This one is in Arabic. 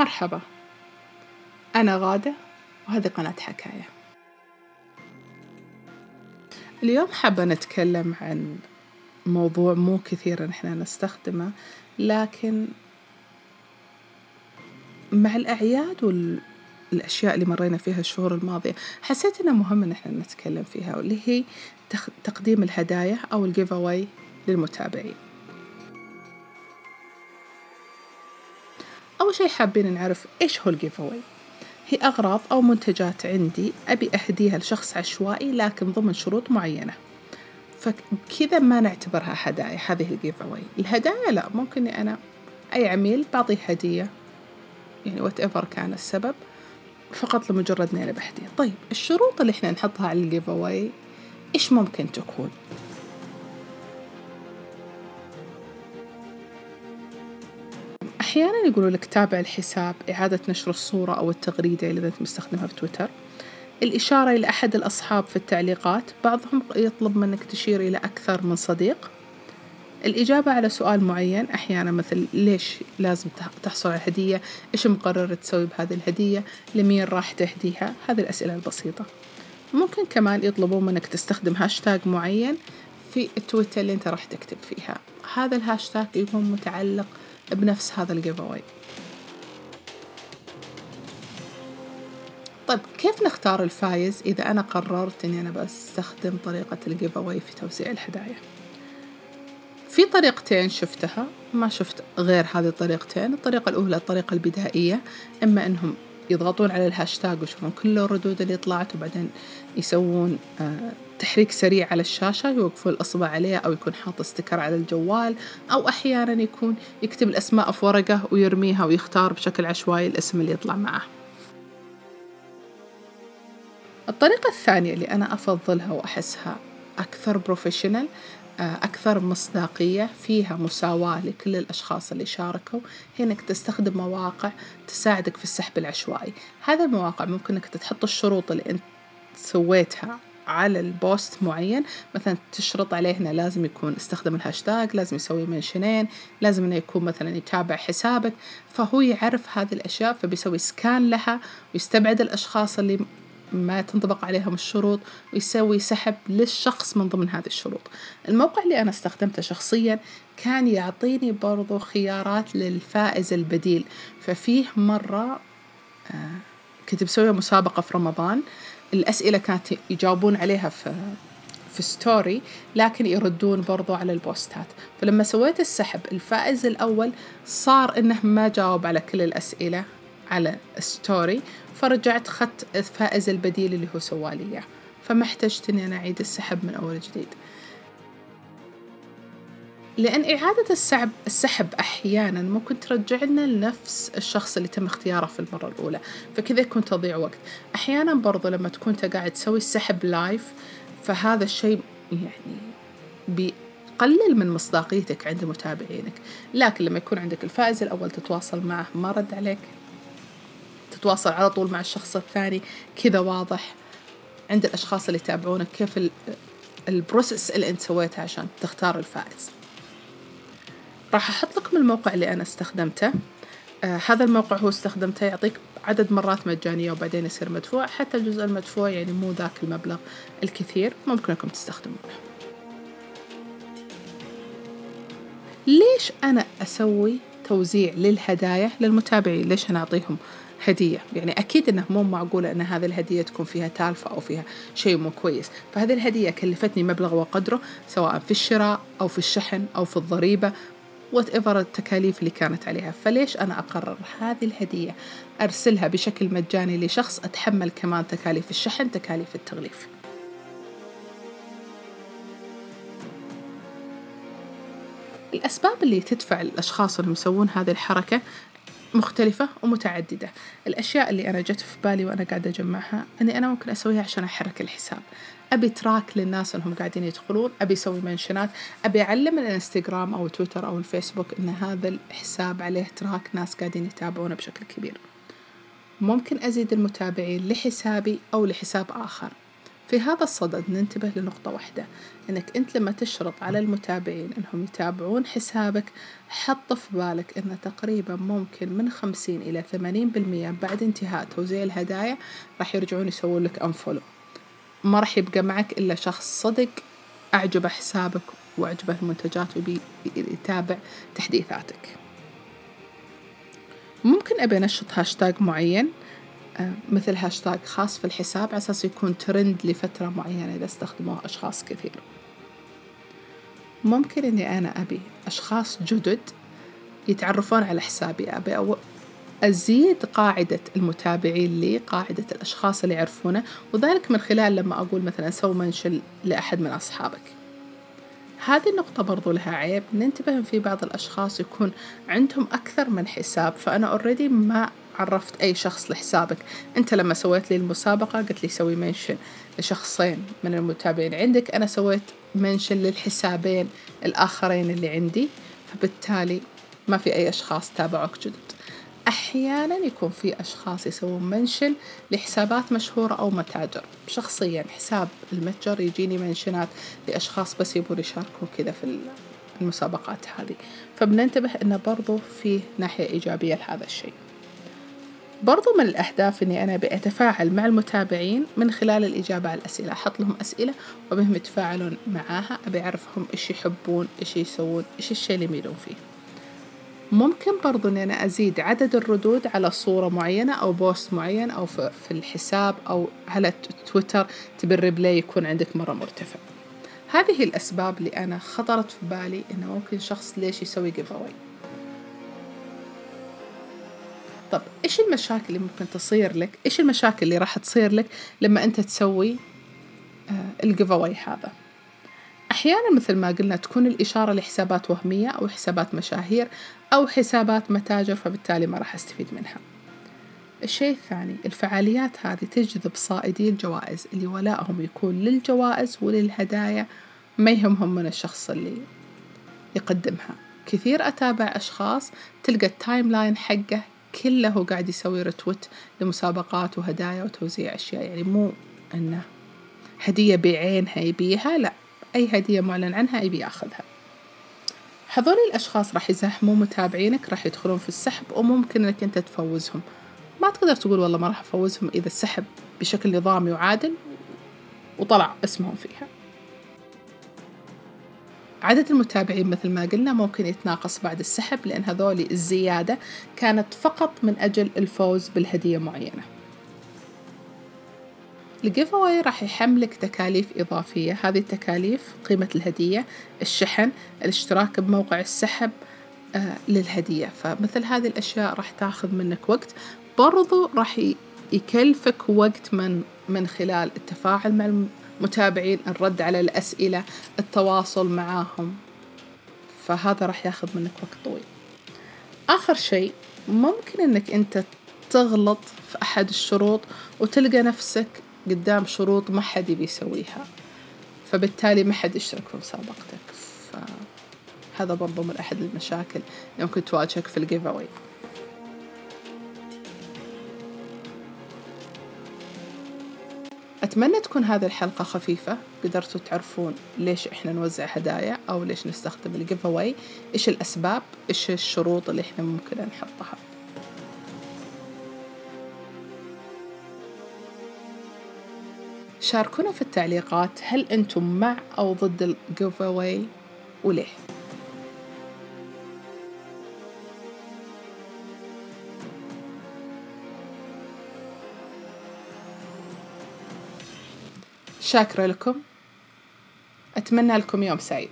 مرحبا. أنا غادة وهذه قناة حكاية. اليوم حابة نتكلم عن موضوع مو كثير نحن نستخدمه لكن مع الأعياد والأشياء اللي مرينا فيها الشهور الماضية حسيت إنه مهم إن إحنا نتكلم فيها واللي هي تقديم الهدايا أو الجيف أواي للمتابعين. أول شي حابين نعرف إيش هو ال giveaway هي أغراض أو منتجات عندي أبي أهديها لشخص عشوائي لكن ضمن شروط معينة. فكذا ما نعتبرها هدايا هذه ال giveaway الهدايا لا ممكن أنا أي عميل بعطيه هدية يعني whatever كان السبب فقط لمجرد إني أنا بهدية. طيب الشروط اللي إحنا نحطها على ال giveaway إيش ممكن تكون؟ أحيانا يقولوا لك تابع الحساب إعادة نشر الصورة أو التغريدة إذا أنت مستخدمها في تويتر. الإشارة إلى أحد الأصحاب في التعليقات بعضهم يطلب منك تشير إلى أكثر من صديق. الإجابة على سؤال معين أحيانا مثل ليش لازم تحصل على الهدية إيش مقرر تسوي بهذه الهدية؟ لمين راح تهديها؟ هذه الأسئلة البسيطة. ممكن كمان يطلبون منك تستخدم هاشتاج معين في التويتر اللي أنت راح تكتب فيها. هذا الهاشتاج يكون متعلق بنفس هذا ال giveaway. طيب كيف نختار الفايز إذا أنا قررت إني أنا بستخدم طريقة ال giveaway في توزيع الهدايا؟ في طريقتين شفتها ما شفت غير هذه الطريقتين الطريقة الأولى الطريقة البدائية إما إنهم يضغطون على الهاشتاج ويشوفون كل الردود اللي طلعت وبعدين يسوون آه، تحريك سريع على الشاشة يوقفون الأصبع عليه أو يكون حاط استكر على الجوال أو أحيانا يكون يكتب الأسماء في ورقة ويرميها ويختار بشكل عشوائي الاسم اللي يطلع معه. الطريقة الثانية اللي أنا أفضلها وأحسها أكثر بروفيشنال آه، أكثر مصداقية فيها مساواة لكل الأشخاص اللي شاركوا هي إنك تستخدم مواقع تساعدك في السحب العشوائي. هذه المواقع ممكن إنك تحط الشروط اللي أنت سويتها على ال post معين مثلا تشرط عليه إنه لازم يكون استخدم الهاشتاج لازم يسوي mention ين لازم إنه يكون مثلا يتابع حسابك. فهو يعرف هذه الأشياء فبيسوي scan لها ويستبعد الأشخاص اللي ما تنطبق عليهم الشروط ويسوي سحب للشخص من ضمن هذه الشروط. الموقع اللي أنا استخدمته شخصيا كان يعطيني برضو خيارات للفائز البديل. ففيه مرة آه، كنت بسوي مسابقة في رمضان. الأسئلة كانت يجاوبون عليها في في story لكن يردون برضو على ال post ات. فلما سويت السحب الفائز الأول صار إنه ما جاوب على كل الأسئلة على story فرجعت خدت الفائز البديل اللي هو سوالي إياه فما احتجت إني أنا أعيد السحب من أول جديد. لأن إعادة السحب السحب أحيانا ممكن ترجع لنا لنفس الشخص اللي تم اختياره في المرة الأولى فكذا يكون تضيع وقت. أحيانا برضو لما تكون أنت قاعد تسوي السحب لايف فهذا الشيء يعني بيقلل من مصداقيتك عند متابعينك. لكن لما يكون عندك الفائز الأول تتواصل معه ما رد عليك. تتواصل على طول مع الشخص الثاني كذا واضح عند الأشخاص اللي يتابعونك كيف البروسيس اللي أنت سويتها عشان تختار الفائز. راح أحط لكم الموقع اللي أنا استخدمته. آه هذا الموقع هو استخدمته يعطيك عدد مرات مجانية وبعدين يصير مدفوع حتى الجزء المدفوع يعني مو ذاك المبلغ الكثير ممكن أنكم تستخدمونه. ليش أنا أسوي توزيع للهدايا للمتابعين؟ ليش أنا أعطيهم هدية؟ يعني أكيد أنه مو معقولة أن هذه الهدية تكون فيها تالفة أو فيها شيء مو كويس. فهذه الهدية كلفتني مبلغ وقدره سواء في الشراء أو في الشحن أو في الضريبة whatever التكاليف اللي كانت عليها. فليش أنا أقرر هذه الهدية أرسلها بشكل مجاني لشخص أتحمل كمان تكاليف الشحن تكاليف التغليف؟ الأسباب اللي تدفع الأشخاص اللي يسوون هذه الحركة مختلفة ومتعددة. الأشياء اللي أنا جت في بالي وأنا قاعدة أجمعها أني أنا ممكن أسويها عشان أحرك الحساب. أبي تراك للناس أنهم قاعدين يدخلون أبي أسوي منشنات أبي أعلم الانستغرام أو تويتر أو الفيسبوك أن هذا الحساب عليه تراك ناس قاعدين يتابعونه بشكل كبير. ممكن أزيد المتابعين لحسابي أو لحساب آخر. في هذا الصدد ننتبه لنقطة واحدة أنك أنت لما تشرط على المتابعين أنهم يتابعون حسابك حط في بالك أن تقريبا ممكن من خمسين إلى ثمانين بالمية بعد انتهاء توزيع الهدايا راح يرجعون يسوون لك unfollow ما راح يبقى معك إلا شخص صدق أعجبه حسابك وأعجبه المنتجات ويبي يتابع تحديثاتك. ممكن أبي أنشط هاشتاج معين؟ مثل هاشتاج خاص في الحساب على أساس يكون ترند لفترة معينة إذا استخدموه أشخاص كثير. ممكن إني أنا أبي أشخاص جدد يتعرفون على حسابي. أبي أو أزيد قاعدة المتابعين لي قاعدة الأشخاص اللي يعرفونه وذلك من خلال لما أقول مثلا سوي mention لأحد من أصحابك. هذه النقطة برضو لها عيب. ننتبه في بعض الأشخاص يكون عندهم أكثر من حساب فأنا already ما عرفت أي شخص لحسابك. أنت لما سويت لي المسابقة قلت لي سوي mention لشخصين من المتابعين عندك. أنا سويت mention للحسابين الآخرين اللي عندي. فبالتالي ما في أي أشخاص تابعوك جدد. أحيانا يكون في أشخاص يسوون mention لحسابات مشهورة أو متاجر. شخصيا حساب المتجر يجيني mention ات لأشخاص بس يبون يشاركون كذا في المسابقات هذه. فبننتبه أنه برضو في ناحية إيجابية لهذا الشيء. برضو من الأهداف إني أنا بأتفاعل مع المتابعين من خلال الإجابة على الأسئلة. أحط لهم أسئلة وأبيهم يتفاعلون معاها أبي أعرفهم إيش يحبون إيش يسوون إيش الشيء اللي يميلون فيه. ممكن برضو إني أنا أزيد عدد الردود على صورة معينة أو post معين أو في الحساب أو على تويتر تبي ال reply يكون عندك مرة مرتفع. هذه الأسباب اللي أنا خطرت في بالي إنه ممكن شخص ليش يسوي give طب إيش المشاكل اللي ممكن تصير لك؟ إيش المشاكل اللي راح تصير لك لما أنت تسوي آه الجيف هذا؟ أحيانا مثل ما قلنا تكون الإشارة لحسابات وهمية أو حسابات مشاهير أو حسابات متاجر فبالتالي ما راح أستفيد منها. الشيء الثاني الفعاليات هذه تجذب صائدي الجوائز اللي ولائهم يكون للجوائز وللهدايا ما يهمهم من الشخص اللي يقدمها. كثير أتابع أشخاص تلقى ال timeline حقه كله قاعد يسوي retweet لمسابقات وهدايا وتوزيع أشياء. يعني مو أنه هدية بعينها يبيها لا. أي هدية معلن عنها يبي ياخذها. هذول الأشخاص راح يزاحمون متابعينك راح يدخلون في السحب وممكن أنك أنت تفوزهم. ما تقدر تقول والله ما راح أفوزهم إذا السحب بشكل نظامي وعادل وطلع اسمهم فيها. عدد المتابعين مثل ما قلنا ممكن يتناقص بعد السحب لأن هذولي الزيادة كانت فقط من أجل الفوز بالهدية معينة. الجيف راح يحملك تكاليف إضافية. هذه التكاليف قيمة الهدية الشحن الاشتراك بموقع السحب آه للهدية. فمثل هذه الأشياء راح تاخذ منك وقت. برضو راح يكلفك وقت من من خلال التفاعل مع المتابعين الرد على الأسئلة التواصل معاهم. فهذا راح ياخذ منك وقت طويل. آخر شيء ممكن أنك أنت تغلط في أحد الشروط وتلقى نفسك قدام شروط ما حد يبي يسويها. فبالتالي ما حد يشترك في مسابقتك. فهذا برضو من أحد المشاكل اللي ممكن تواجهك في ال giveaway أتمنى تكون هذه الحلقة خفيفة قدرتوا تعرفون ليش إحنا نوزع هدايا أو ليش نستخدم ال giveaway إيش الأسباب إيش الشروط اللي إحنا ممكن نحطها. شاركونا في التعليقات هل أنتم مع أو ضد ال giveaway وليه؟ شاكرة لكم. أتمنى لكم يوم سعيد.